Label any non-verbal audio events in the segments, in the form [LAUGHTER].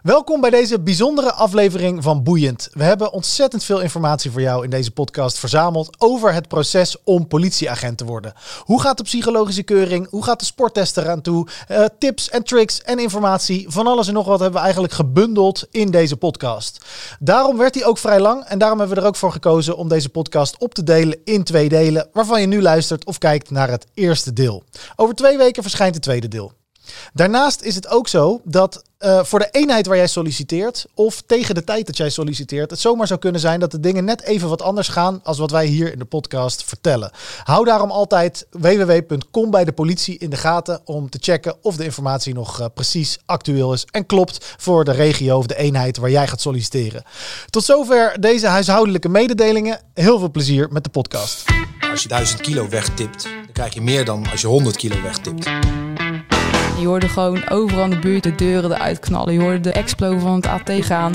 Welkom bij deze bijzondere aflevering van Boeiend. We hebben ontzettend veel informatie voor jou in deze podcast verzameld over het proces om politieagent te worden. Hoe gaat de psychologische keuring? Hoe gaat de sporttest eraan toe? Uh, tips en tricks en informatie, van alles en nog wat hebben we eigenlijk gebundeld in deze podcast. Daarom werd hij ook vrij lang en daarom hebben we er ook voor gekozen om deze podcast op te delen in twee delen, waarvan je nu luistert of kijkt naar het eerste deel. Over twee weken verschijnt het tweede deel. Daarnaast is het ook zo dat uh, voor de eenheid waar jij solliciteert, of tegen de tijd dat jij solliciteert, het zomaar zou kunnen zijn dat de dingen net even wat anders gaan als wat wij hier in de podcast vertellen. Hou daarom altijd www.com bij de politie in de gaten om te checken of de informatie nog uh, precies actueel is en klopt voor de regio of de eenheid waar jij gaat solliciteren. Tot zover deze huishoudelijke mededelingen. Heel veel plezier met de podcast. Als je 1000 kilo wegtipt, dan krijg je meer dan als je 100 kilo wegtipt. Je hoorde gewoon overal in de buurt de deuren eruit knallen. Je hoorde de explo van het AT gaan.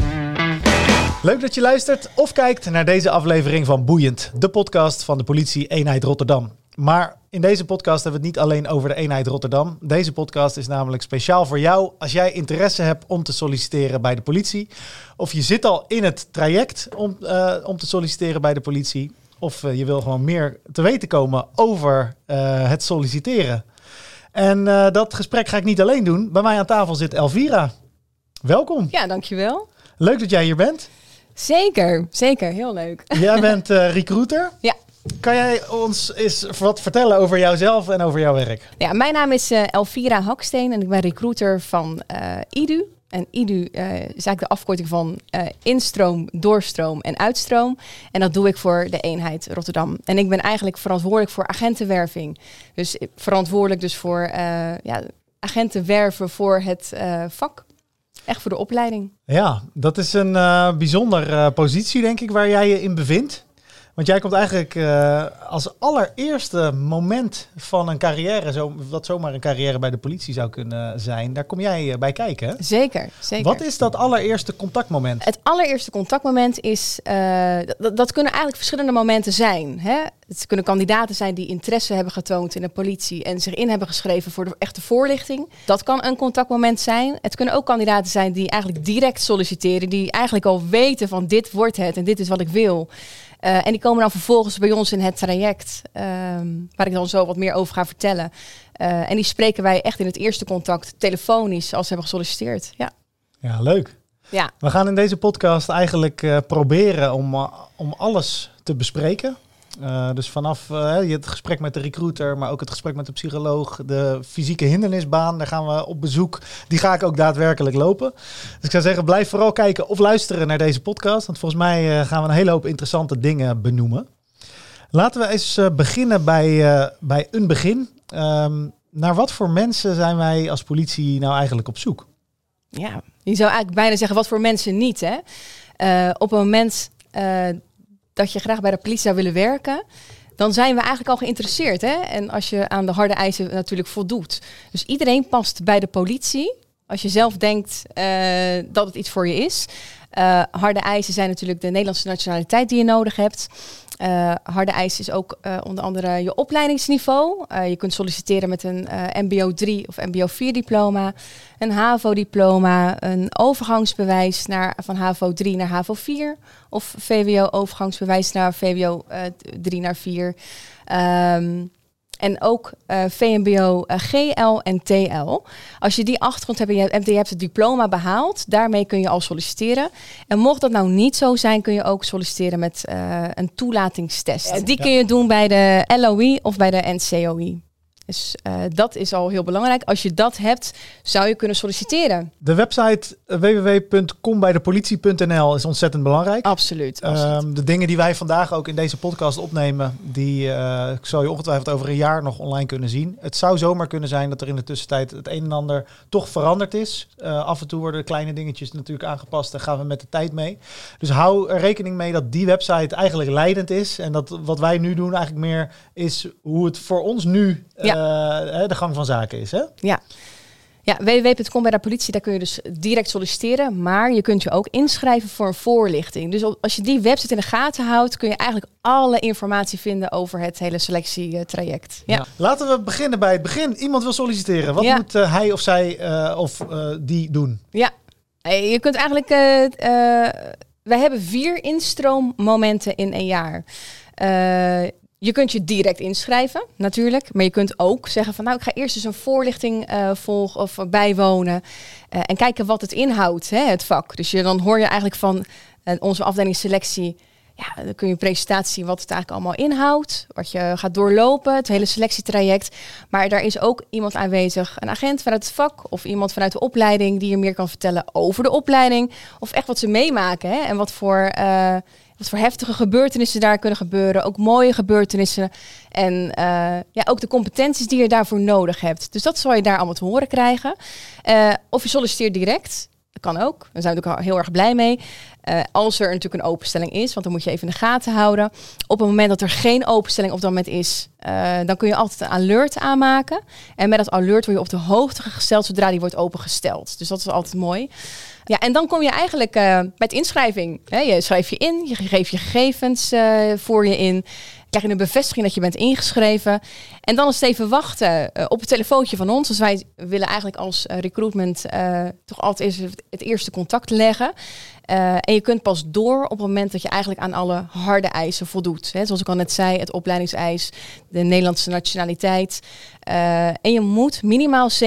Leuk dat je luistert of kijkt naar deze aflevering van Boeiend, de podcast van de politie eenheid Rotterdam. Maar in deze podcast hebben we het niet alleen over de eenheid Rotterdam. Deze podcast is namelijk speciaal voor jou als jij interesse hebt om te solliciteren bij de politie. Of je zit al in het traject om, uh, om te solliciteren bij de politie. Of uh, je wil gewoon meer te weten komen over uh, het solliciteren. En uh, dat gesprek ga ik niet alleen doen. Bij mij aan tafel zit Elvira. Welkom. Ja, dankjewel. Leuk dat jij hier bent. Zeker, zeker. Heel leuk. Jij [LAUGHS] bent uh, recruiter. Ja. Kan jij ons eens wat vertellen over jouzelf en over jouw werk? Ja, mijn naam is uh, Elvira Haksteen en ik ben recruiter van IDU. En IDU uh, is eigenlijk de afkorting van uh, instroom, doorstroom en uitstroom. En dat doe ik voor de eenheid Rotterdam. En ik ben eigenlijk verantwoordelijk voor agentenwerving. Dus verantwoordelijk dus voor uh, ja, agenten werven voor het vak. Echt voor de opleiding. Ja, dat is een bijzondere positie denk ik waar jij je in bevindt. Want jij komt eigenlijk uh, als allereerste moment van een carrière, zo, wat zomaar een carrière bij de politie zou kunnen zijn, daar kom jij uh, bij kijken. Zeker, zeker. Wat is dat allereerste contactmoment? Het allereerste contactmoment is, uh, dat kunnen eigenlijk verschillende momenten zijn. Hè? Het kunnen kandidaten zijn die interesse hebben getoond in de politie en zich in hebben geschreven voor de echte voorlichting. Dat kan een contactmoment zijn. Het kunnen ook kandidaten zijn die eigenlijk direct solliciteren, die eigenlijk al weten van dit wordt het en dit is wat ik wil. Uh, en die komen dan vervolgens bij ons in het traject, um, waar ik dan zo wat meer over ga vertellen. Uh, en die spreken wij echt in het eerste contact telefonisch als ze hebben gesolliciteerd. Ja, ja leuk. Ja. We gaan in deze podcast eigenlijk uh, proberen om, om alles te bespreken. Uh, dus vanaf uh, het gesprek met de recruiter, maar ook het gesprek met de psycholoog, de fysieke hindernisbaan, daar gaan we op bezoek. Die ga ik ook daadwerkelijk lopen. Dus ik zou zeggen, blijf vooral kijken of luisteren naar deze podcast. Want volgens mij uh, gaan we een hele hoop interessante dingen benoemen. Laten we eens beginnen bij, bij een begin. Um, naar wat voor mensen zijn wij als politie nou eigenlijk op zoek? Ja, je zou eigenlijk bijna zeggen, wat voor mensen niet. Hè? op een moment dat je graag bij de politie zou willen werken, dan zijn we eigenlijk al geïnteresseerd. Hè? En als je aan de harde eisen natuurlijk voldoet. Dus iedereen past bij de politie. Als je zelf denkt uh, dat het iets voor je is. Uh, harde eisen zijn natuurlijk de Nederlandse nationaliteit die je nodig hebt. Uh, harde eisen is ook uh, onder andere je opleidingsniveau. Uh, je kunt solliciteren met een MBO 3 of MBO 4 diploma, een HAVO diploma, een overgangsbewijs naar, van HAVO 3 naar HAVO 4 of VWO overgangsbewijs naar VWO 3 naar 4. Um, en ook uh, VMBO, uh, GL en TL. Als je die achtergrond hebt en je, hebt, je hebt het diploma behaald, daarmee kun je al solliciteren. En mocht dat nou niet zo zijn, kun je ook solliciteren met uh, een toelatingstest. Die kun je doen bij de LOI of bij de NCOI. Dus uh, dat is al heel belangrijk. Als je dat hebt, zou je kunnen solliciteren. De website www.kombijdepolitie.nl is ontzettend belangrijk. Absoluut. absoluut. Um, de dingen die wij vandaag ook in deze podcast opnemen, die uh, zal je ongetwijfeld over een jaar nog online kunnen zien. Het zou zomaar kunnen zijn dat er in de tussentijd het een en ander toch veranderd is. Uh, af en toe worden kleine dingetjes natuurlijk aangepast en gaan we met de tijd mee. Dus hou er rekening mee dat die website eigenlijk leidend is. En dat wat wij nu doen eigenlijk meer is hoe het voor ons nu ja. Uh, de gang van zaken is. Hè? Ja. Ja, www.com bij de politie, daar kun je dus direct solliciteren. Maar je kunt je ook inschrijven voor een voorlichting. Dus als je die website in de gaten houdt, kun je eigenlijk alle informatie vinden over het hele selectietraject. Ja. ja. Laten we beginnen bij het begin. Iemand wil solliciteren. Wat ja. moet uh, hij of zij uh, of die doen? Ja, je kunt eigenlijk... eh eh, wij hebben vier instroommomenten in een jaar. Je kunt je direct inschrijven, natuurlijk. Maar je kunt ook zeggen van... nou, ik ga eerst eens een voorlichting eh, volgen of bijwonen... eh, en kijken wat het inhoudt, hè, het vak. Dus je, dan hoor je eigenlijk van eh, onze afdeling selectie... Ja, dan kun je presentatie wat het eigenlijk allemaal inhoudt. Wat je gaat doorlopen, het hele selectietraject. Maar daar is ook iemand aanwezig, een agent vanuit het vak of iemand vanuit de opleiding die je meer kan vertellen over de opleiding. Of echt wat ze meemaken hè? en wat voor, wat voor heftige gebeurtenissen daar kunnen gebeuren. Ook mooie gebeurtenissen. En eh, ja, ook de competenties die je daarvoor nodig hebt. Dus dat zal je daar allemaal te horen krijgen. Eh, of je solliciteert direct. Kan ook. Daar zijn we natuurlijk heel erg blij mee. Eh, als er natuurlijk een openstelling is, want dan moet je even in de gaten houden. Op het moment dat er geen openstelling op dat moment is, eh, dan kun je altijd een alert aanmaken. En met dat alert word je op de hoogte gesteld zodra die wordt opengesteld. Dus dat is altijd mooi. Ja, en dan kom je eigenlijk uh, met inschrijving. Hè, je schrijf je in, je geeft je gegevens uh, voor je in. Krijg je een bevestiging dat je bent ingeschreven. En dan is het even wachten uh, op het telefoontje van ons. Dus wij willen eigenlijk als recruitment toch altijd eerst het eerste contact leggen. Uh, en je kunt pas door op het moment dat je eigenlijk aan alle harde eisen voldoet. Hè, zoals ik al net zei, het opleidingseis, de Nederlandse nationaliteit. Uh, en je moet minimaal 17,5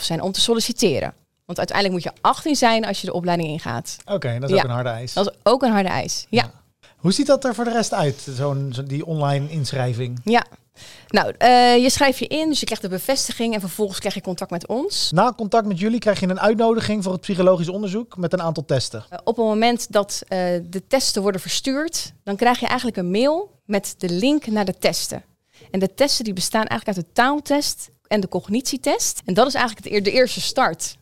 zijn om te solliciteren. Want uiteindelijk moet je 18 zijn als je de opleiding ingaat. Oké, okay, dat is ja. ook een harde eis. Dat is ook een harde eis, ja. ja. Hoe ziet dat er voor de rest uit, zo'n zo die online inschrijving? Ja, nou, uh, je schrijft je in, dus je krijgt de bevestiging en vervolgens krijg je contact met ons. Na contact met jullie krijg je een uitnodiging voor het psychologisch onderzoek met een aantal testen. Uh, op het moment dat uh, de testen worden verstuurd, dan krijg je eigenlijk een mail met de link naar de testen. En de testen die bestaan eigenlijk uit de taaltest en de cognitietest. En dat is eigenlijk de eerste start.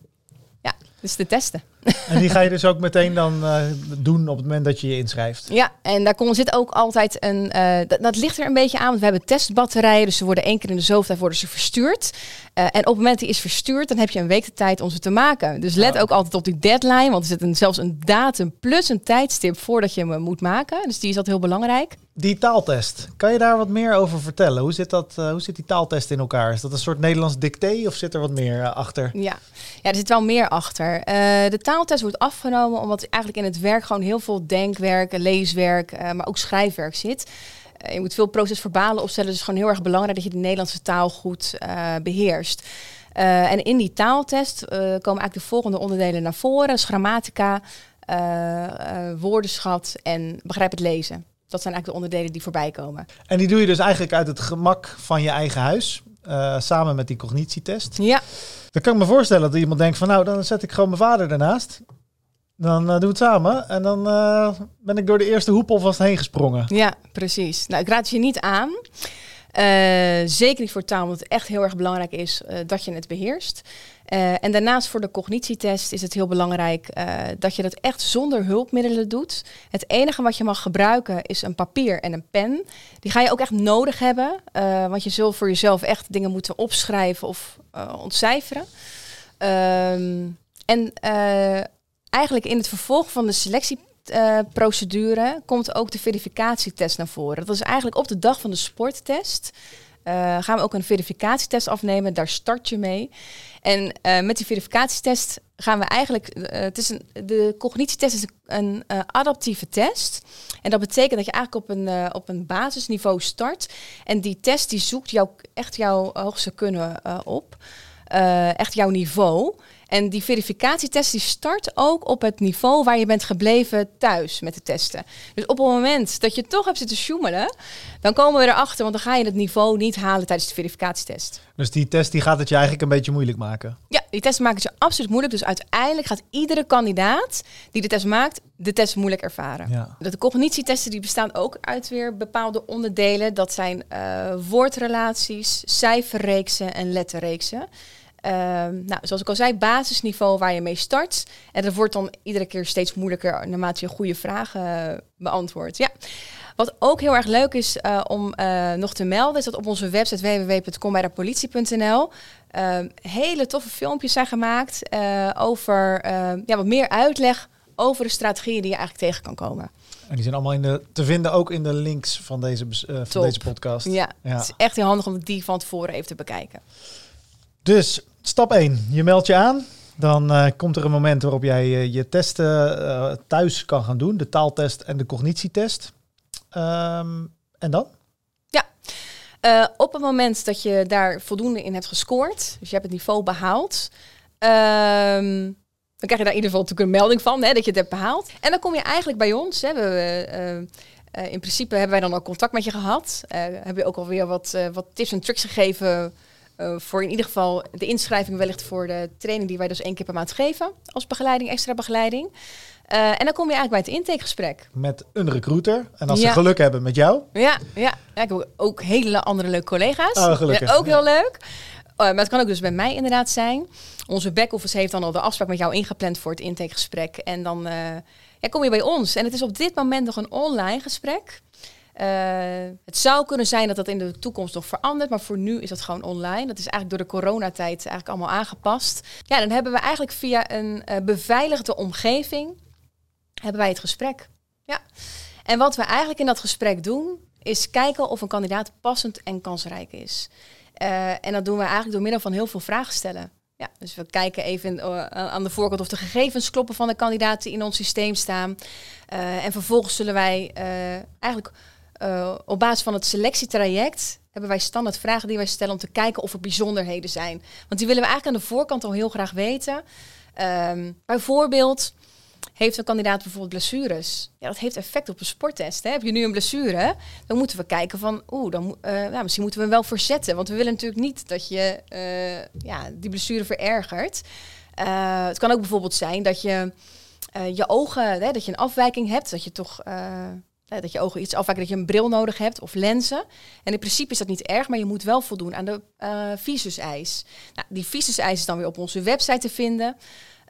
Dus de testen. En die ga je dus ook meteen dan uh, doen op het moment dat je je inschrijft? Ja, en daar kon, zit ook altijd een... Uh, dat, dat, ligt er een beetje aan, want we hebben testbatterijen. Dus ze worden één keer in de zoveel tijd worden ze verstuurd. Uh, en op het moment die is verstuurd, dan heb je een week de tijd om ze te maken. Dus let oh. ook altijd op die deadline, want er zit een, zelfs een datum plus een tijdstip voordat je hem moet maken. Dus die is altijd heel belangrijk. Die taaltest, kan je daar wat meer over vertellen? Hoe zit, dat, hoe zit die taaltest in elkaar? Is dat een soort Nederlands dicté of zit er wat meer achter? Ja. ja, er zit wel meer achter. de taaltest wordt afgenomen omdat eigenlijk in het werk gewoon heel veel denkwerk, leeswerk, maar ook schrijfwerk zit. Je moet veel procesverbalen opstellen, dus gewoon heel erg belangrijk dat je de Nederlandse taal goed beheerst. en in die taaltest komen eigenlijk de volgende onderdelen naar voren: grammatica, woordenschat en begrijp het lezen. Dat zijn eigenlijk de onderdelen die voorbij komen. En die doe je dus eigenlijk uit het gemak van je eigen huis, samen met die cognitietest. Ja. Dan kan ik me voorstellen dat iemand denkt van nou, dan zet ik gewoon mijn vader ernaast. Dan uh, doen we het samen en dan uh, ben ik door de eerste hoep alvast heen gesprongen. Ja, precies. Nou, ik raad je niet aan. Uh, zeker niet voor taal, omdat het echt heel erg belangrijk is dat je het beheerst. en daarnaast voor de cognitietest is het heel belangrijk dat je dat echt zonder hulpmiddelen doet. Het enige wat je mag gebruiken is een papier en een pen. Die ga je ook echt nodig hebben, want je zult voor jezelf echt dingen moeten opschrijven of ontcijferen. Ehm, en eigenlijk in het vervolg van de selectieprocedure uh, komt ook de verificatietest naar voren. Dat is eigenlijk op de dag van de sporttest. Uh, gaan we ook een verificatietest afnemen. Daar start je mee. En uh, met die verificatietest gaan we eigenlijk. het is een, de cognitietest is een adaptieve test. En dat betekent dat je eigenlijk op een, op een basisniveau start. En die test die zoekt jou, echt jouw hoogste kunnen op. echt jouw niveau. En die verificatietest die start ook op het niveau waar je bent gebleven thuis met de testen. Dus op het moment dat je toch hebt zitten sjoemelen, dan komen we erachter, want dan ga je het niveau niet halen tijdens de verificatietest. Dus die test die gaat het je eigenlijk een beetje moeilijk maken? Ja, die test maakt het je absoluut moeilijk. Dus uiteindelijk gaat iedere kandidaat die de test maakt, de test moeilijk ervaren. Ja. De cognitietesten die bestaan ook uit weer bepaalde onderdelen. Dat zijn uh, woordrelaties, cijferreeksen en letterreeksen. Uh, nou, zoals ik al zei, basisniveau waar je mee start. En dat wordt dan iedere keer steeds moeilijker naarmate je goede vragen uh, beantwoordt. Ja. Wat ook heel erg leuk is uh, om uh, nog te melden, is dat op onze website www.kombijdepolitie.nl hele toffe filmpjes zijn gemaakt over ja, wat meer uitleg over de strategieën die je eigenlijk tegen kan komen. En die zijn allemaal in de, te vinden ook in de links van deze, van deze podcast. Ja, ja, het is echt heel handig om die van tevoren even te bekijken. Dus stap 1. Je meldt je aan. Dan eh, komt er een moment waarop jij eh, je testen eh, thuis kan gaan doen. De taaltest en de cognitietest. Ehm, en dan? Eh, op het moment dat je daar voldoende in hebt gescoord, dus je hebt het niveau behaald, ehm, dan krijg je daar in ieder geval natuurlijk een melding van, hè, dat je het hebt behaald. En dan kom je eigenlijk bij ons. Hè, we, in principe hebben wij dan al contact met je gehad. Eh hebben we ook alweer wat, wat tips en tricks gegeven eh, voor in ieder geval de inschrijving wellicht voor de training die wij dus één keer per maand geven als begeleiding, extra begeleiding. Eh, en dan kom je eigenlijk bij het intakegesprek. Met een recruiter. En als Ja. ze geluk hebben met jou. Ja, ja. ja ik heb ook hele andere leuke collega's. Oh, gelukkig. Ja, ook heel leuk. Uh, maar het kan ook dus bij mij inderdaad zijn. Onze back-office heeft dan al de afspraak met jou ingepland voor het intakegesprek. En dan eh, ja, kom je bij ons. En het is op dit moment nog een online gesprek. Eh, het zou kunnen zijn dat dat in de toekomst nog verandert, maar voor nu is dat gewoon online. Dat is eigenlijk door de coronatijd eigenlijk allemaal aangepast. Ja, dan hebben we eigenlijk via een eh, beveiligde omgeving hebben wij het gesprek. Ja. En wat we eigenlijk in dat gesprek doen, is kijken of een kandidaat passend en kansrijk is. Eh, en dat doen we eigenlijk door middel van heel veel vragen stellen. Ja, dus we kijken even aan de voorkant of de gegevens kloppen van de kandidaten die in ons systeem staan. En vervolgens zullen wij eigenlijk eh, op basis van het selectietraject hebben wij standaard vragen die wij stellen om te kijken of er bijzonderheden zijn. Want die willen we eigenlijk aan de voorkant al heel graag weten. Ehm, bijvoorbeeld, heeft een kandidaat bijvoorbeeld blessures? Ja, dat heeft effect op een sporttest. Hè? Heb je nu een blessure? Dan moeten we kijken van, oeh, dan, eh, nou, misschien moeten we hem wel verzetten. Want we willen natuurlijk niet dat je eh, ja, die blessure verergert. Het kan ook bijvoorbeeld zijn dat je je ogen, hè, dat je een afwijking hebt, dat je toch dat je ogen iets afwijken, dat je een bril nodig hebt of lenzen. En in principe is dat niet erg, maar je moet wel voldoen aan de eh visus-eis. Nou, die visus-eis is dan weer op onze website te vinden.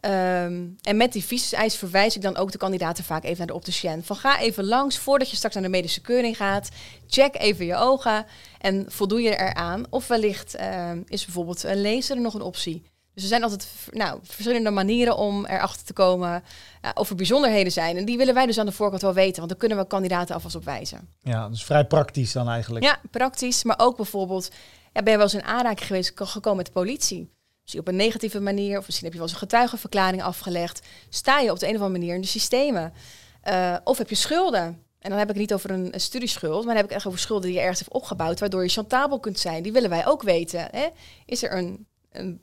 Ehm, en met die visus-eis verwijs ik dan ook de kandidaten vaak even naar de opticien. Van ga even langs voordat je straks naar de medische keuring gaat. Check even je ogen en voldoe je eraan. Of wellicht ehm, is bijvoorbeeld een laser nog een optie. Dus er zijn altijd nou, verschillende manieren om erachter te komen ja, of er bijzonderheden zijn. En die willen wij dus aan de voorkant wel weten, want dan kunnen we kandidaten alvast op wijzen. Ja, dus vrij praktisch dan eigenlijk. Ja, praktisch, maar ook bijvoorbeeld, ja, ben je wel eens in aanraking geweest, gekomen met de politie? Misschien op een negatieve manier, of misschien heb je wel eens een getuigenverklaring afgelegd. Sta je op de een of andere manier in de systemen? Eh, of heb je schulden? En dan heb ik het niet over een, een studieschuld, maar dan heb ik echt over schulden die je ergens hebt opgebouwd, waardoor je chantabel kunt zijn. Die willen wij ook weten. Hè? Is er een,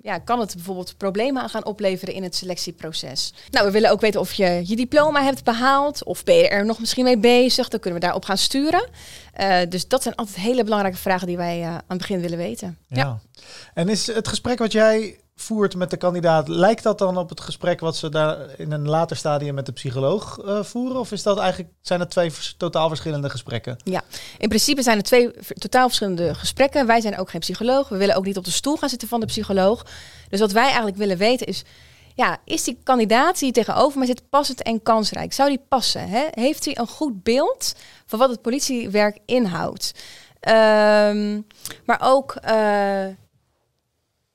ja, kan het bijvoorbeeld problemen aan gaan opleveren in het selectieproces? Nou, we willen ook weten of je je diploma hebt behaald, of ben je er nog misschien mee bezig? Dan kunnen we daarop gaan sturen. Eh, dus dat zijn altijd hele belangrijke vragen die wij eh, aan het begin willen weten. Ja. En is het gesprek wat jij voert met de kandidaat, lijkt dat dan op het gesprek wat ze daar in een later stadium met de psycholoog eh, voeren? Of is dat eigenlijk, zijn het twee totaal verschillende gesprekken? In principe zijn het twee totaal verschillende gesprekken. Wij zijn ook geen psycholoog. We willen ook niet op de stoel gaan zitten van de psycholoog. Dus wat wij eigenlijk willen weten is... Ja, is die kandidaat die tegenover mij zit passend en kansrijk? Zou die passen? Hè? Heeft hij een goed beeld van wat het politiewerk inhoudt? Ehm, maar ook, eh,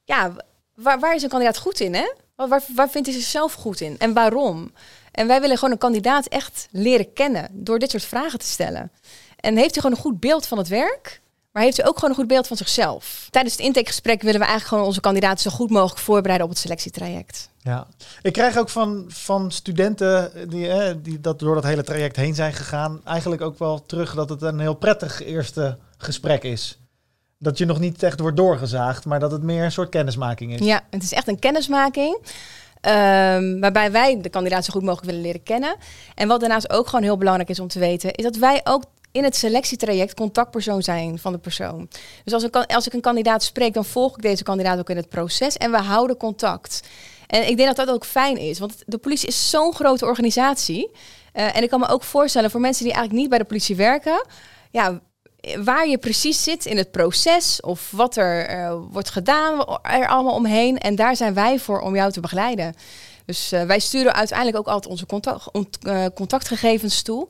ja, waar, waar is een kandidaat goed in? Hè? Waar, waar, vindt hij zichzelf goed in? En waarom? En wij willen gewoon een kandidaat echt leren kennen door dit soort vragen te stellen. En heeft hij gewoon een goed beeld van het werk? Maar heeft hij ook gewoon een goed beeld van zichzelf? Tijdens het intakegesprek willen we eigenlijk gewoon onze kandidaten zo goed mogelijk voorbereiden op het selectietraject. Ja, ik krijg ook van, van studenten die, die dat door dat hele traject heen zijn gegaan, eigenlijk ook wel terug dat het een heel prettig eerste gesprek is. Dat je nog niet echt wordt doorgezaagd, maar dat het meer een soort kennismaking is. Ja, het is echt een kennismaking. ehm, waarbij wij de kandidaat zo goed mogelijk willen leren kennen. En wat daarnaast ook gewoon heel belangrijk is om te weten, is dat wij ook in het selectietraject contactpersoon zijn van de persoon. Dus als, als ik een kandidaat spreek, dan volg ik deze kandidaat ook in het proces en we houden contact. En ik denk dat dat ook fijn is, want de politie is zo'n grote organisatie. Eh, en ik kan me ook voorstellen voor mensen die eigenlijk niet bij de politie werken, ja, waar je precies zit in het proces of wat er eh, wordt gedaan er allemaal omheen. En daar zijn wij voor om jou te begeleiden. Dus eh, wij sturen uiteindelijk ook altijd onze contact, ont- eh, contactgegevens toe.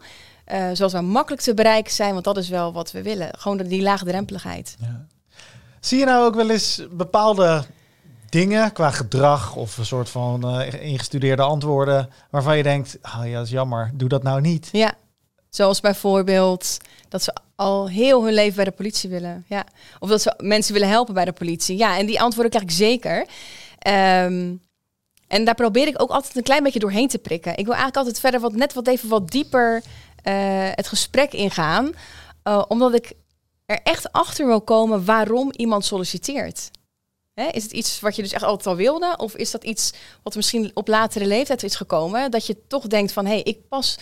zoals we makkelijk te bereiken zijn, want dat is wel wat we willen. Gewoon die laagdrempeligheid. Ja. Zie je nou ook wel eens bepaalde dingen qua gedrag of een soort van ingestudeerde antwoorden waarvan je denkt, oh ja, dat is jammer, doe dat nou niet. Ja, zoals bijvoorbeeld dat ze al heel hun leven bij de politie willen. Ja. Of dat ze mensen willen helpen bij de politie. Ja, en die antwoorden krijg ik zeker. Ehm, En daar probeer ik ook altijd een klein beetje doorheen te prikken. Ik wil eigenlijk altijd verder wat, net wat even wat dieper eh, het gesprek ingaan. Uh, omdat ik er echt achter wil komen waarom iemand solliciteert. Hè? Is het iets wat je dus echt altijd al wilde? Of is dat iets wat misschien op latere leeftijd is gekomen? Dat je toch denkt van, hé, hey, ik pas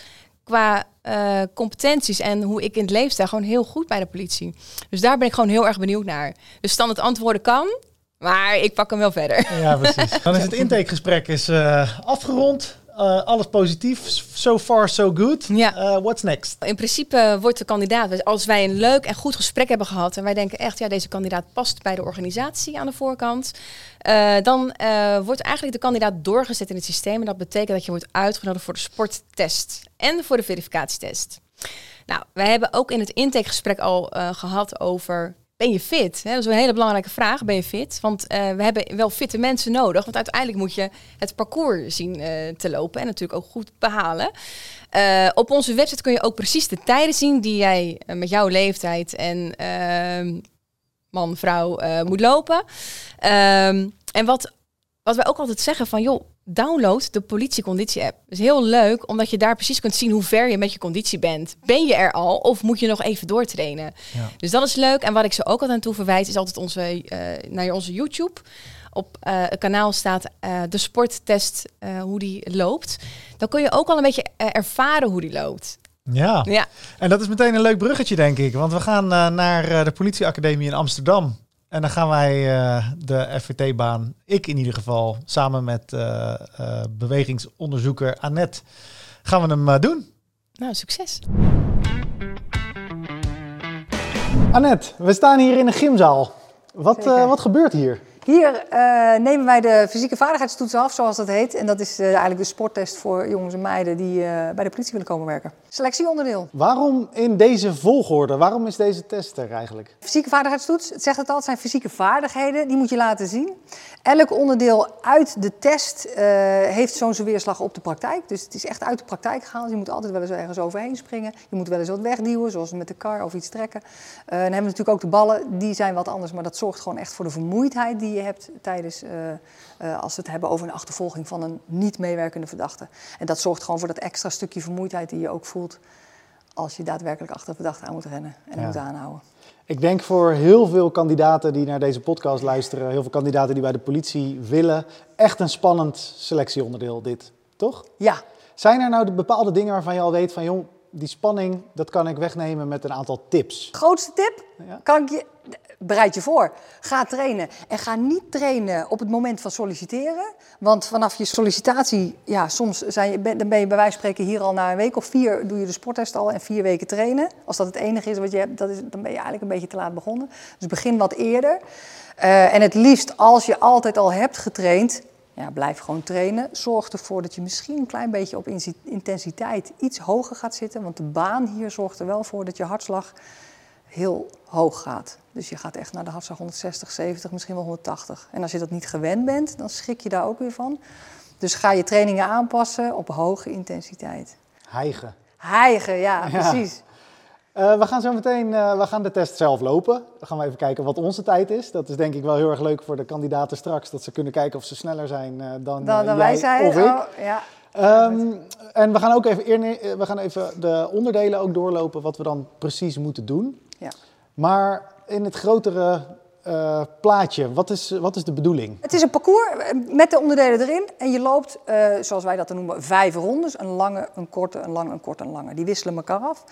qua uh, competenties en hoe ik in het leven sta gewoon heel goed bij de politie. Dus daar ben ik gewoon heel erg benieuwd naar. Dus standaard antwoorden kan, maar ik pak hem wel verder. Ja, precies. Dan is het [LAUGHS] intakegesprek is, uh, afgerond. Uh, alles positief. So far, so good. Ja. Uh, what's next? In principe wordt de kandidaat, als wij een leuk en goed gesprek hebben gehad en wij denken echt, ja, deze kandidaat past bij de organisatie aan de voorkant, uh, dan wordt eigenlijk de kandidaat doorgezet in het systeem. En dat betekent dat je wordt uitgenodigd voor de sporttest en voor de verificatietest. Nou, wij hebben ook in het intakegesprek al gehad over ben je fit? Dat is een hele belangrijke vraag. Ben je fit? Want uh, we hebben wel fitte mensen nodig. Want uiteindelijk moet je het parcours zien uh, te lopen en natuurlijk ook goed behalen. Uh, op onze website kun je ook precies de tijden zien die jij met jouw leeftijd en ehm, man, vrouw moet lopen. Ehm, en wat, wat wij ook altijd zeggen van joh, download de politieconditie-app. Dat is heel leuk, omdat je daar precies kunt zien hoe ver je met je conditie bent. Ben je er al of moet je nog even doortrainen? Ja. Dus dat is leuk. En wat ik ze ook altijd aan toe verwijt, is altijd onze, uh, naar onze YouTube. Op uh, het kanaal staat uh, de sporttest, hoe die loopt. Dan kun je ook al een beetje ervaren hoe die loopt. Ja. ja, en dat is meteen een leuk bruggetje, denk ik. Want we gaan naar de politieacademie in Amsterdam. En dan gaan wij uh, de FVT-baan, ik in ieder geval, samen met uh, uh, bewegingsonderzoeker Annette, gaan we hem doen. Nou, succes. Annette, we staan hier in een gymzaal. Wat, wat gebeurt hier? Hier uh, nemen wij de fysieke vaardigheidstoets af, zoals dat heet. En dat is uh, eigenlijk de sporttest voor jongens en meiden die uh, bij de politie willen komen werken. Selectieonderdeel. Waarom in deze volgorde? Waarom is deze test er eigenlijk? Fysieke vaardigheidstoets, het zegt het al, het zijn fysieke vaardigheden. Die moet je laten zien. Elk onderdeel uit de test heeft zo'n weerslag op de praktijk. Dus het is echt uit de praktijk gehaald. Je moet altijd wel eens ergens overheen springen. Je moet wel eens wat wegduwen, zoals met de kar of iets trekken. dan hebben we natuurlijk ook de ballen. Die zijn wat anders, maar dat zorgt gewoon echt voor de vermoeidheid die je hebt tijdens, uh, uh, als we het hebben over een achtervolging van een niet meewerkende verdachte. En dat zorgt gewoon voor dat extra stukje vermoeidheid die je ook voelt als je daadwerkelijk achter verdachte aan moet rennen en ja. moet aanhouden. Ik denk voor heel veel kandidaten die naar deze podcast luisteren, heel veel kandidaten die bij de politie willen, echt een spannend selectieonderdeel dit, toch? Ja. Zijn er nou bepaalde dingen waarvan je al weet van, joh, die spanning, dat kan ik wegnemen met een aantal tips? Grootste tip? Ja. Kan ik je, bereid je voor. Ga trainen. En ga niet trainen op het moment van solliciteren. Want vanaf je sollicitatie, ja, soms zijn je, dan ben je bij wijze van spreken hier al na een week of vier, doe je de sporttest al en vier weken trainen. Als dat het enige is wat je hebt, dat is, dan ben je eigenlijk een beetje te laat begonnen. Dus begin wat eerder. Uh, en het liefst als je altijd al hebt getraind, ja, blijf gewoon trainen. Zorg ervoor dat je misschien een klein beetje op intensiteit iets hoger gaat zitten. Want de baan hier zorgt er wel voor dat je hartslag heel hoog gaat. Dus je gaat echt naar de hartslag 160, 70, misschien wel 180. En als je dat niet gewend bent, dan schrik je daar ook weer van. Dus ga je trainingen aanpassen op hoge intensiteit. Hijgen. Hijgen, ja, precies. Uh, we gaan zo meteen uh, we gaan de test zelf lopen. Dan gaan we even kijken wat onze tijd is. Dat is denk ik wel heel erg leuk voor de kandidaten straks. Dat ze kunnen kijken of ze sneller zijn uh, dan, dan, dan wij zijn. of ik. Oh, ja. Um, en we gaan ook even, we gaan even de onderdelen ook doorlopen wat we dan precies moeten doen. Ja. Maar in het grotere uh, plaatje, wat is, wat is de bedoeling? Het is een parcours eh, met de onderdelen erin. En je loopt, uh, zoals wij dat noemen, vijf rondes. Een lange, een korte, een lange, een korte, een lange. Die wisselen elkaar af.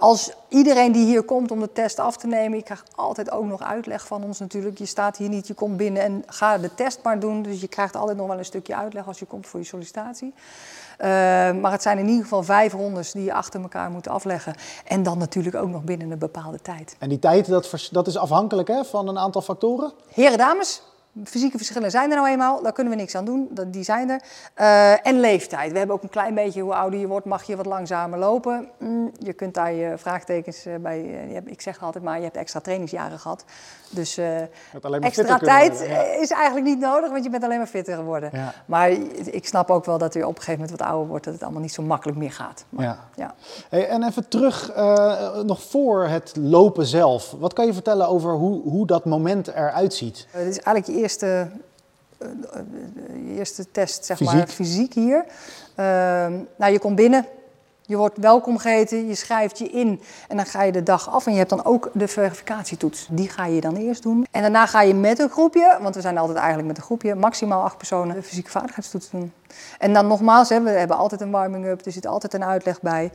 Als iedereen die hier komt om de test af te nemen, je krijgt altijd ook nog uitleg van ons natuurlijk. Je staat hier niet, je komt binnen en ga de test maar doen. Dus je krijgt altijd nog wel een stukje uitleg als je komt voor je sollicitatie. Uh, maar het zijn in ieder geval vijf rondes die je achter elkaar moet afleggen. En dan natuurlijk ook nog binnen een bepaalde tijd. En die tijd, dat, dat is afhankelijk hè, van een aantal factoren? Heren, dames, fysieke verschillen zijn er nou eenmaal, daar kunnen we niks aan doen, die zijn er. Uh, en leeftijd. We hebben ook een klein beetje, hoe ouder je wordt, mag je wat langzamer lopen. Mm, je kunt daar je vraagtekens uh, bij, uh, ik zeg altijd maar, je hebt extra trainingsjaren gehad. Dus extra tijd ja. is eigenlijk niet nodig, want je bent alleen maar fitter geworden. Ja. Maar ik snap ook wel dat je op een gegeven moment wat ouder wordt, dat het allemaal niet zo makkelijk meer gaat. Maar, ja. ja. Hey, en even terug, nog voor het lopen zelf. Wat kan je vertellen over hoe, hoe dat moment eruit ziet? Het is eigenlijk eerste eh, eh, eerste test, zeg Fysiek. maar, fysiek hier. Ehm, nou, je komt binnen, je wordt welkom geheten, je schrijft je in en dan ga je de dag af. En je hebt dan ook de verificatietoets. Die ga je dan eerst doen. En daarna ga je met een groepje, want we zijn altijd eigenlijk met een groepje, maximaal acht personen, de fysieke vaardigheidstoets doen. En dan nogmaals, hè, we hebben altijd een warming-up, er zit altijd een uitleg bij.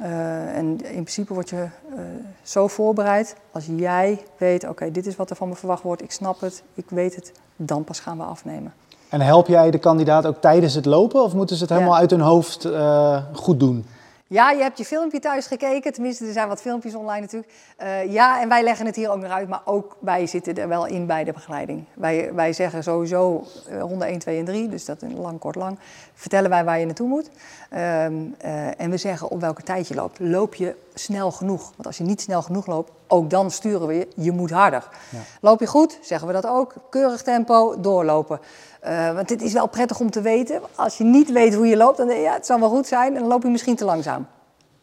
Eh, en in principe word je eh, zo voorbereid als jij weet, oké, dit is wat er van me verwacht wordt, ik snap het, ik weet het, dan pas gaan we afnemen. En help jij de kandidaat ook tijdens het lopen of moeten ze het Ja. helemaal uit hun hoofd eh, goed doen? Ja, je hebt je filmpje thuis gekeken. Tenminste, er zijn wat filmpjes online natuurlijk. Eh, ja, en wij leggen het hier ook nog uit. Maar ook wij zitten er wel in bij de begeleiding. Wij, wij zeggen sowieso ronde 1, 2 en 3. Dus dat in lang, kort, lang. Vertellen wij waar je naartoe moet. Ehm, eh, en we zeggen op welke tijd je loopt. Loop je snel genoeg? Want als je niet snel genoeg loopt, ook dan sturen we je. Je moet harder. Ja. Loop je goed? Zeggen we dat ook. Keurig tempo, doorlopen. Eh, want het is wel prettig om te weten. Als je niet weet hoe je loopt, dan denk je, ja, het zal wel goed zijn. En dan loop je misschien te langzaam.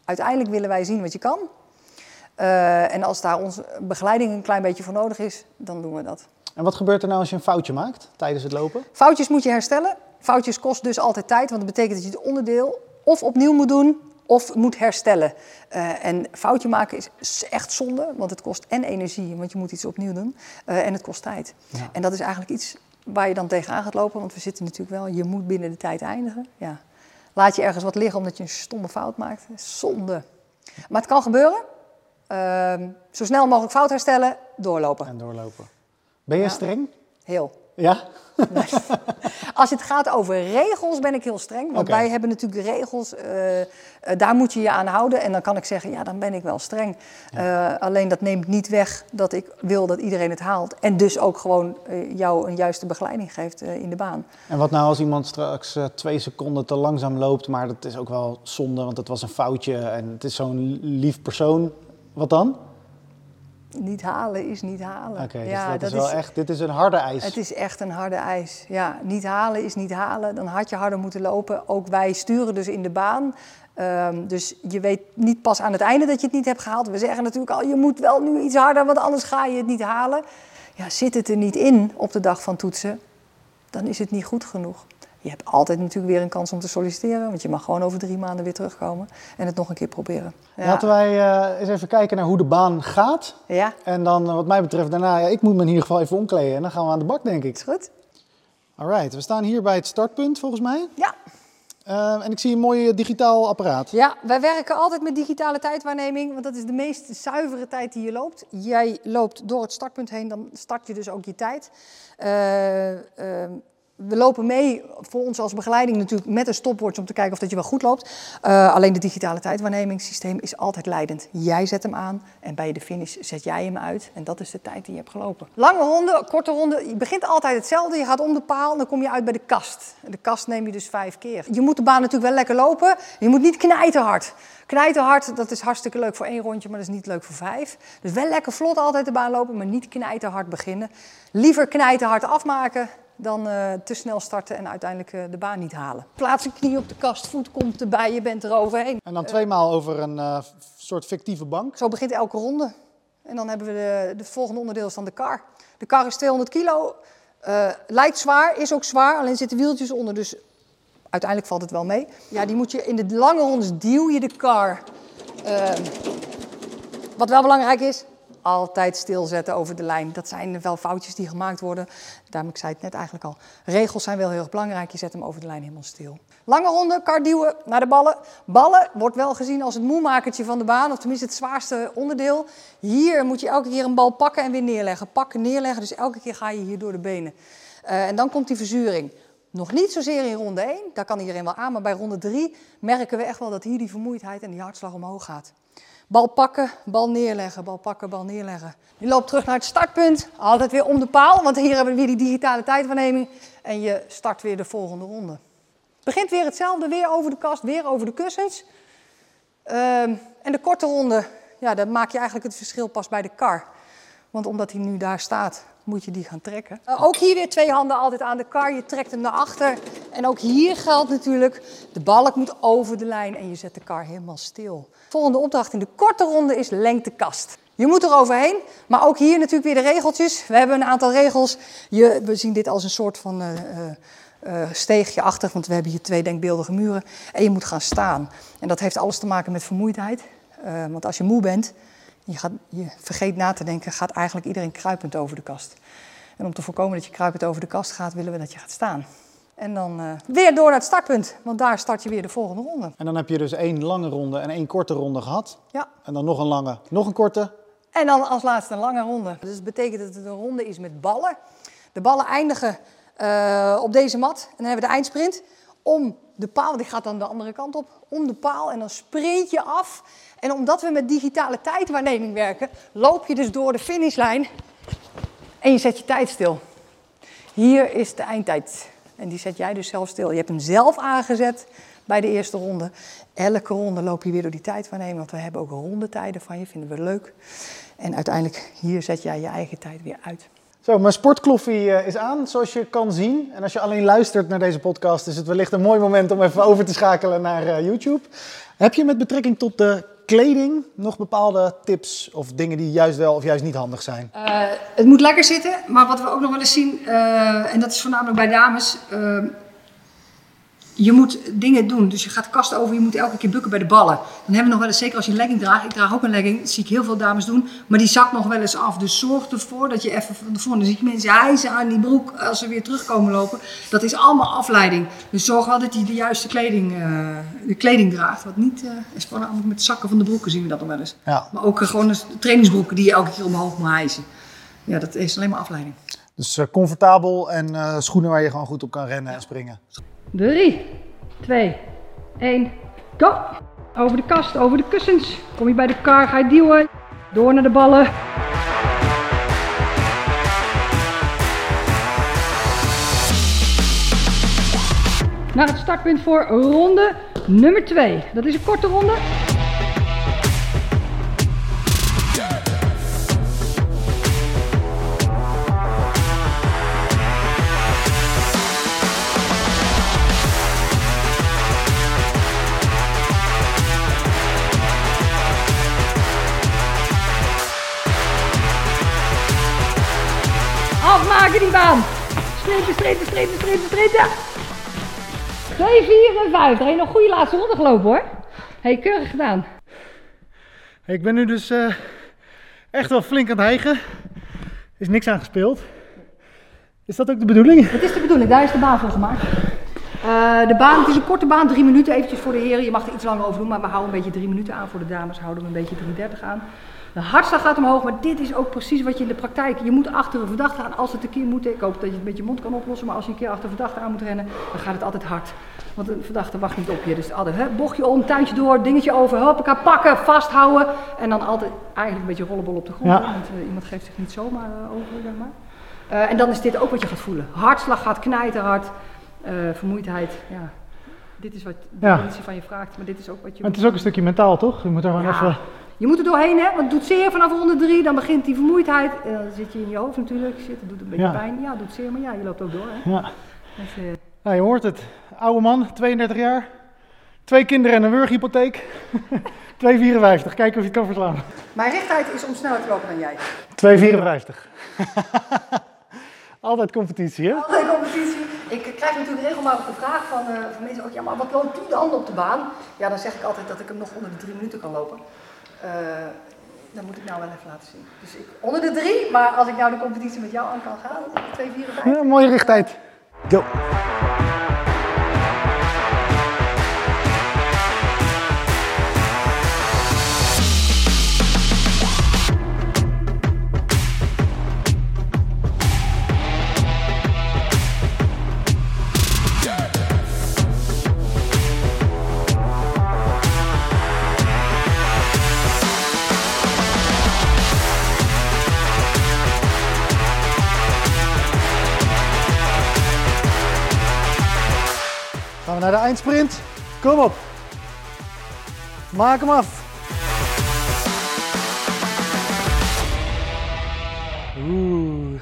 Uiteindelijk willen wij zien wat je kan. Eh, en als daar onze begeleiding een klein beetje voor nodig is, dan doen we dat. En wat gebeurt er nou als je een foutje maakt tijdens het lopen? Foutjes moet je herstellen. Foutjes kost dus altijd tijd, want dat betekent dat je het onderdeel of opnieuw moet doen of moet herstellen. Eh, en foutje maken is echt zonde, want het kost en energie, want je moet iets opnieuw doen, en het kost tijd. Ja. En dat is eigenlijk iets waar je dan tegenaan gaat lopen, want we zitten natuurlijk wel, je moet binnen de tijd eindigen. Ja. Laat je ergens wat liggen omdat je een stomme fout maakt, zonde. Maar het kan gebeuren. Ehm, zo snel mogelijk fout herstellen, doorlopen. En doorlopen. Ben je Ja. streng? Heel. Ja? Als het gaat over regels ben ik heel streng. Want wij hebben natuurlijk de regels, eh, eh, daar moet je je aan houden. En dan kan ik zeggen, ja, dan ben ik wel streng. Eh, alleen dat neemt niet weg dat ik wil dat iedereen het haalt. En dus ook gewoon jou een juiste begeleiding geeft in de baan. En wat nou als iemand straks twee seconden te langzaam loopt, maar dat is ook wel zonde, want het was een foutje en het is zo'n lief persoon. Wat dan? Niet halen is niet halen. Oké, dus dat, is wel is, echt, dit is een harde eis. Het is echt een harde eis. Ja, niet halen is niet halen. Dan had je harder moeten lopen. Ook wij sturen dus in de baan. Ehm, dus je weet niet pas aan het einde dat je het niet hebt gehaald. We zeggen natuurlijk al, je moet wel nu iets harder, want anders ga je het niet halen. Ja, zit het er niet in op de dag van toetsen, dan is het niet goed genoeg. Je hebt altijd natuurlijk weer een kans om te solliciteren, want je mag gewoon over drie maanden weer terugkomen en het nog een keer proberen. Ja, Laten wij eh, eens even kijken naar hoe de baan gaat. ja En dan, eh, wat mij betreft, daarna, ja, ik moet me in ieder geval even omkleden en dan gaan we aan de bak, denk is ik. goed? Alright, we staan hier bij het startpunt, volgens mij. Ja. Eh, en ik zie een mooi digitaal apparaat. Ja, wij werken altijd met digitale tijdwaarneming, want dat is de meest zuivere tijd die je loopt. Jij loopt door het startpunt heen, dan start je dus ook je tijd. Eh, we lopen mee voor ons als begeleiding natuurlijk met een stopwatch om te kijken of dat je wel goed loopt. Eh, alleen de digitale tijdwaarnemingssysteem is altijd leidend. Jij zet hem aan en bij de finish zet jij hem uit. En dat is de tijd die je hebt gelopen. Lange ronde, korte ronde. Je begint altijd hetzelfde. Je gaat om de paal en dan kom je uit bij de kast. De kast neem je dus vijf keer. Je moet de baan natuurlijk wel lekker lopen. Je moet niet knijten hard. Knijten hard, dat is hartstikke leuk voor één rondje, maar dat is niet leuk voor vijf. Dus wel lekker vlot altijd de baan lopen, maar niet knijten hard beginnen. Liever knijten hard afmaken dan eh, te snel starten en uiteindelijk eh, de baan niet halen. Plaats een knie op de kast, voet komt erbij, je bent er overheen. En dan tweemaal over een eh, soort fictieve bank. Zo begint elke ronde. En dan hebben we de, de volgende onderdeel is dan de kar. De kar is 200 kilo. lijkt zwaar, is ook zwaar, alleen zitten wieltjes onder, dus uiteindelijk valt het wel mee. Ja, die moet je in de lange rondes duw je de kar. Wat wel belangrijk is, altijd stilzetten over de lijn. Dat zijn wel foutjes die gemaakt worden. Daarom, ik zei het net eigenlijk al. Regels zijn wel heel erg belangrijk. Je zet hem over de lijn helemaal stil. Lange ronde, kar duwen naar de ballen. Ballen wordt wel gezien als het moemakertje van de baan, of tenminste het zwaarste onderdeel. Hier moet je elke keer een bal pakken en weer neerleggen. Pakken, neerleggen, dus elke keer ga je hier door de benen. Eh, en dan komt die verzuring. Nog niet zozeer in ronde 1, daar kan iedereen wel aan, maar bij ronde 3 merken we echt wel dat hier die vermoeidheid en die hartslag omhoog gaat. Bal pakken, bal neerleggen, bal pakken, bal neerleggen. Je loopt terug naar het startpunt, altijd weer om de paal, want hier hebben we weer die digitale tijdwaarneming. En je start weer de volgende ronde. Begint weer hetzelfde, weer over de kast, weer over de kussens. Ehm, en de korte ronde, ja, dan maak je eigenlijk het verschil pas bij de kar. Want omdat hij nu daar staat, moet je die gaan trekken. Uh, ook hier weer twee handen altijd aan de kar. Je trekt hem naar achter. En ook hier geldt natuurlijk, de balk moet over de lijn en je zet de kar helemaal stil. Volgende opdracht in de korte ronde is lengtekast. Je moet er overheen, maar ook hier natuurlijk weer de regeltjes. We hebben een aantal regels. Je, we zien dit als een soort van uh, uh, steegje achter, want we hebben hier twee denkbeeldige muren. En je moet gaan staan. En dat heeft alles te maken met vermoeidheid. Want als je moe bent, je, gaat, je vergeet na te denken, gaat eigenlijk iedereen kruipend over de kast. En om te voorkomen dat je kruipend over de kast gaat, willen we dat je gaat staan. En dan uh, weer door naar het startpunt, want daar start je weer de volgende ronde. En dan heb je dus één lange ronde en één korte ronde gehad. Ja. En dan nog een lange, nog een korte. En dan als laatste een lange ronde. Dus dat betekent dat het een ronde is met ballen. De ballen eindigen uh, op deze mat. En dan hebben we de eindsprint. Om de paal, die gaat dan de andere kant op. Om de paal en dan sprint je af. En omdat we met digitale tijdwaarneming werken, loop je dus door de finishlijn. En je zet je tijd stil. Hier is de eindtijd. En die zet jij dus zelf stil. Je hebt hem zelf aangezet bij de eerste ronde. Elke ronde loop je weer door die tijdwaarneming. Want we hebben ook rondetijden van je, vinden we leuk. En uiteindelijk hier zet jij je eigen tijd weer uit. Zo, mijn sportkloffie is aan, zoals je kan zien. En als je alleen luistert naar deze podcast, is het wellicht een mooi moment om even over te schakelen naar uh, YouTube. Heb je met betrekking tot de kleding nog bepaalde tips of dingen die juist wel of juist niet handig zijn? Uh, het moet lekker zitten, maar wat we ook nog wel eens zien, uh, en dat is voornamelijk bij dames, je moet dingen doen. Dus je gaat de kast over, je moet elke keer bukken bij de ballen. Dan hebben we nog wel eens, zeker als je een legging draagt, ik draag ook een legging, dat zie ik heel veel dames doen, maar die zakt nog wel eens af. Dus zorg ervoor dat je even van tevoren, dan zie je mensen hijsen aan die broek als ze weer terugkomen lopen. Dat is allemaal afleiding. Dus zorg wel dat je de juiste kleding, uh, de kleding draagt. Wat niet, uh, is voornamelijk met zakken van de broeken zien we dat nog wel eens. Ja. Maar ook uh, gewoon de trainingsbroeken die je elke keer omhoog moet hijsen. Ja, dat is alleen maar afleiding. Dus comfortabel en schoenen waar je gewoon goed op kan rennen en springen. 3, 2, 1, go! Over de kast, over de kussens. Kom je bij de kar, ga je duwen. Door naar de ballen. Naar het startpunt voor ronde nummer 2. Dat is een korte ronde. Afmaken die baan. Strepen, strepen, strepen, strepen, strepen. 2, 4 en 5. Daar heb je nog een goede laatste ronde gelopen hoor. Hey, keurig gedaan. Ik ben nu dus uh, echt wel flink aan het hijgen. Er is niks aan gespeeld. Is dat ook de bedoeling? Dat is de bedoeling, daar is de baan voor gemaakt. Uh, de baan, het is een korte baan, drie minuten eventjes voor de heren. Je mag er iets langer over doen, maar we houden een beetje drie minuten aan. Voor de dames houden we een beetje 3,30 aan. De hartslag gaat omhoog, maar dit is ook precies wat je in de praktijk... Je moet achter een verdachte aan als het een keer moet. Ik hoop dat je het met je mond kan oplossen, maar als je een keer achter een verdachte aan moet rennen... dan gaat het altijd hard. Want een verdachte wacht niet op je. Dus altijd, hè, bochtje om, tuintje door, dingetje over, hoppaka, pakken, vasthouden. En dan altijd eigenlijk een beetje rollenbol op de grond. Ja. Want uh, iemand geeft zich niet zomaar uh, over, zeg maar. Uh, en dan is dit ook wat je gaat voelen. Hartslag gaat knijten hard, vermoeidheid, ja... Dit is wat de Ja. politie van je vraagt, maar dit is ook wat je... Maar het is ook een stukje mentaal, toch? Je moet er gewoon Ja. even... Je moet er doorheen, hè? Want het doet zeer vanaf ronde drie. Dan begint die vermoeidheid. En dan zit je in je hoofd natuurlijk. Zit, het doet een beetje Ja. pijn. Ja, het doet zeer, maar ja, je loopt ook door, hè? Ja. Dus, eh, je hoort het. Oude man, 32 jaar. Twee kinderen en een wurghypotheek. [LAUGHS] 2,54. Kijken of je het kan verslaan. Mijn rechtheid is om sneller te lopen dan jij. 2,54. [LAUGHS] Altijd competitie, hè? Altijd competitie. Ik krijg natuurlijk regelmatig de vraag van, eh, van mensen ook, ja, maar wat loopt die dan op de baan? Ja, dan zeg ik altijd dat ik hem nog onder de drie minuten kan lopen. Eh, dat moet ik nou wel even laten zien. Dus ik, onder de drie, maar als ik nou de competitie met jou aan kan gaan, 2,54. Ja, mooie richttijd. Go. Naar de eindsprint. Kom op. Maak hem af. Oeh.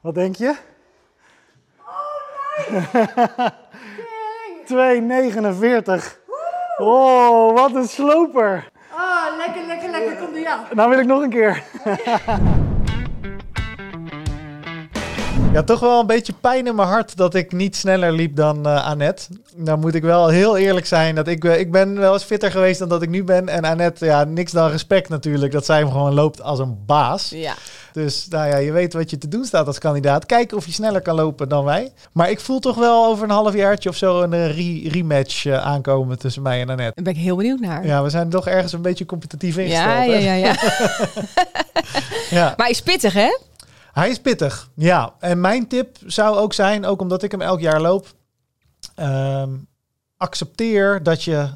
Wat denk je? Oh, 2,49. Oh, wat een sloper. Ah, lekker, lekker, lekker. Kom er ja. Nou wil ik nog een keer. [LAUGHS] Ja, toch wel een beetje pijn in mijn hart dat ik niet sneller liep dan uh, Annette. Dan moet ik wel heel eerlijk zijn dat ik, uh, ik ben wel eens fitter geweest dan dat ik nu ben. En Annette, ja, niks dan respect natuurlijk dat zij hem gewoon loopt als een baas. Ja. Dus nou ja, je weet wat je te doen staat als kandidaat. Kijken of je sneller kan lopen dan wij. Maar ik voel toch wel over een half jaartje of zo een re rematch uh, aankomen tussen mij en Annette. Daar ben ik heel benieuwd naar. Ja, we zijn toch ergens een beetje competitief ingesteld. Ja, ja, ja. ja. [LAUGHS] ja. Maar hij is pittig, hè? Hij is pittig, ja. En mijn tip zou ook zijn, ook omdat ik hem elk jaar loop, um, accepteer dat je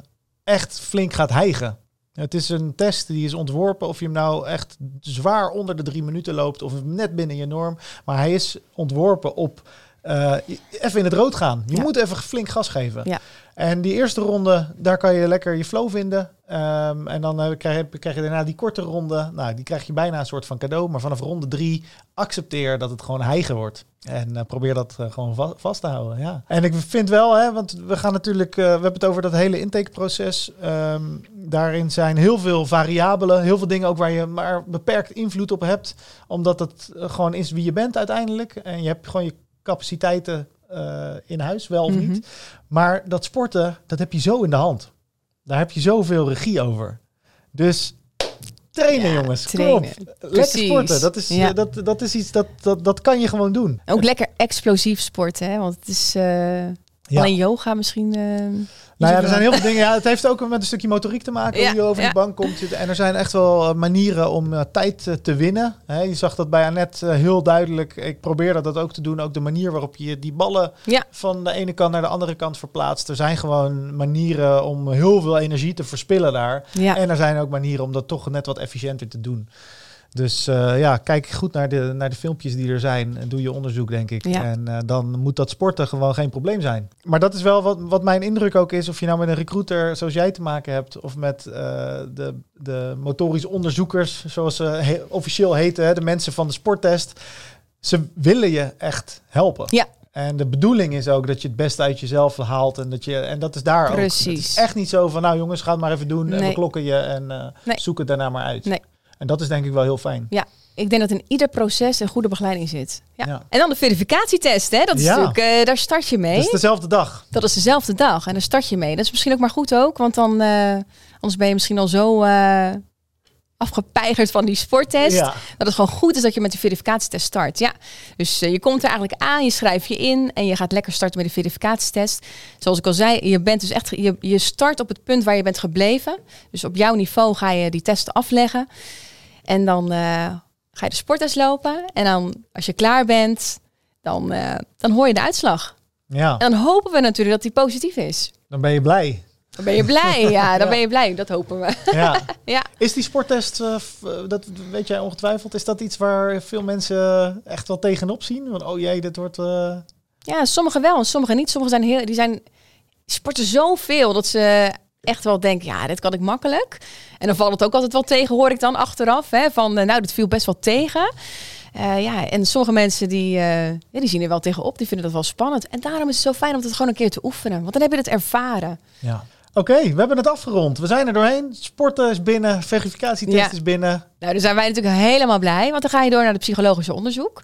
echt flink gaat hijgen. Het is een test die is ontworpen of je hem nou echt zwaar onder de drie minuten loopt of net binnen je norm. Maar hij is ontworpen op uh, even in het rood gaan. Je ja. moet even flink gas geven. Ja. En die eerste ronde, daar kan je lekker je flow vinden. Um, en dan uh, krijg, je, krijg je daarna die korte ronde. Nou, die krijg je bijna een soort van cadeau. Maar vanaf ronde drie accepteer dat het gewoon hijgen wordt. En uh, probeer dat uh, gewoon va vast te houden. Ja. En ik vind wel, hè, want we gaan natuurlijk, we hebben het over dat hele intakeproces. Um, daarin zijn heel veel variabelen, heel veel dingen ook waar je maar beperkt invloed op hebt. Omdat het gewoon is wie je bent uiteindelijk. En je hebt gewoon je capaciteiten uh, in huis, wel of mm -hmm. niet. Maar dat sporten, dat heb je zo in de hand. Daar heb je zoveel regie over. Dus trainen, ja, jongens. Trainen. Kom. Lekker sporten. Dat is, ja. dat, dat is iets dat, dat, dat kan je gewoon doen. Ook lekker explosief sporten, hè? want het is uh, ja. alleen yoga misschien. Nou ja, er zijn heel veel dingen. Ja, het heeft ook met een stukje motoriek te maken. Ja, hoe je over ja. die bank komt. En er zijn echt wel manieren om uh, tijd uh, te winnen. Je zag dat bij Annette heel duidelijk. Ik probeer dat ook te doen. Ook de manier waarop je die ballen van de ene kant naar de andere kant verplaatst. Er zijn gewoon manieren om heel veel energie te verspillen daar. En er zijn ook manieren om dat toch net wat efficiënter te doen. Dus uh, ja, kijk goed naar de, naar de filmpjes die er zijn. En doe je onderzoek, denk ik. Ja. En uh, dan moet dat sporten gewoon geen probleem zijn. Maar dat is wel wat, wat mijn indruk ook is. Of je nou met een recruiter zoals jij te maken hebt. Of met uh, de, de motorische onderzoekers, zoals ze he officieel heten. Hè, de mensen van de sporttest. Ze willen je echt helpen. Ja. En de bedoeling is ook dat je het beste uit jezelf haalt. En dat, je, en dat is daar Precies. ook. Het is echt niet zo van, nou jongens, ga het maar even doen. Nee. En we klokken je en nee. zoek het daarna maar uit. Nee. En dat is denk ik wel heel fijn. Ja, ik denk dat in ieder proces een goede begeleiding zit. Ja. Ja. En dan de verificatietest, hè? Dat is Ja. natuurlijk, eh, daar start je mee. Het is dezelfde dag. Dat is dezelfde dag en daar start je mee. Dat is misschien ook maar goed ook, want dan eh, anders ben je misschien al zo eh, afgepeigerd van die sporttest. Ja. Dat het gewoon goed is dat je met de verificatietest start. Ja, dus eh, je komt er eigenlijk aan, je schrijft je in en je gaat lekker starten met de verificatietest. Zoals ik al zei, je bent dus echt, je, je start op het punt waar je bent gebleven. Dus op jouw niveau ga je die test afleggen. En dan eh, ga je de sporttest lopen. En dan, als je klaar bent, dan, eh, dan hoor je de uitslag. Ja, En dan hopen we natuurlijk dat die positief is. dan ben je blij. Dan ben je blij, [LAUGHS] ja, dan Ja. ben je blij. Dat hopen we. [LAUGHS] Ja. [LAUGHS] Ja. Is die sporttest, eh, eh, dat weet jij ongetwijfeld, is dat iets waar veel mensen echt wel tegenop zien? Van, oh jee, dit wordt... eh, Ja, sommigen wel en sommigen niet. Sommigen zijn heel, die zijn sporten zoveel dat ze echt wel denken, ja, dit kan ik makkelijk. En dan valt het ook altijd wel tegen, hoor ik dan achteraf. Hè, van, nou, dit viel best wel tegen. Ja, en sommige mensen die, ja, die zien er wel tegenop, die vinden dat wel spannend. En daarom is het zo fijn om het gewoon een keer te oefenen. Want dan heb je het ervaren. ja. Oké, we hebben het afgerond. We zijn er doorheen. Sporten is binnen, verificatietest Ja. is binnen. Nou, daar zijn wij natuurlijk helemaal blij, want dan ga je door naar het psychologische onderzoek.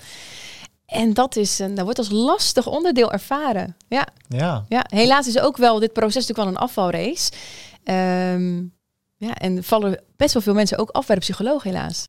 En dat, is, een, dat wordt als lastig onderdeel ervaren. Ja, Ja. ja, helaas is ook wel dit proces natuurlijk wel een afvalrace. Ehm, ja, en vallen best wel veel mensen ook af bij de psycholoog helaas.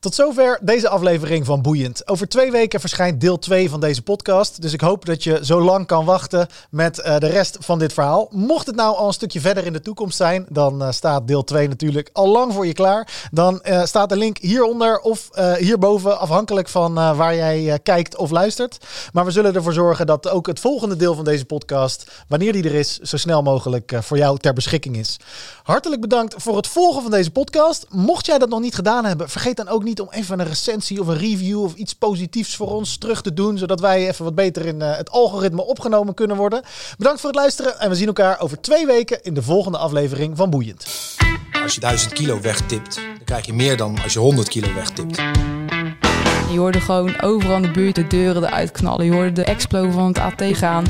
Tot zover deze aflevering van Boeiend. Over twee weken verschijnt deel 2 van deze podcast. Dus ik hoop dat je zo lang kan wachten met eh, de rest van dit verhaal. Mocht het nou al een stukje verder in de toekomst zijn, dan eh, staat deel 2 natuurlijk al lang voor je klaar. Dan eh, staat de link hieronder of hierboven, afhankelijk van waar jij kijkt of luistert. Maar we zullen ervoor zorgen dat ook het volgende deel van deze podcast, wanneer die er is, zo snel mogelijk voor jou ter beschikking is. Hartelijk bedankt voor het volgen van deze podcast. Mocht jij dat nog niet gedaan hebben, vergeet dan ook niet om even een recensie of een review of iets positiefs voor ons terug te doen, zodat wij even wat beter in eh, het algoritme opgenomen kunnen worden. Bedankt voor het luisteren en we zien elkaar over twee weken in de volgende aflevering van Boeiend. Als je 1000 kilo wegtipt, dan krijg je meer dan als je 100 kilo wegtipt. Je hoorde gewoon overal in de buurt de deuren eruit knallen. Je hoorde de explo van het AT gaan.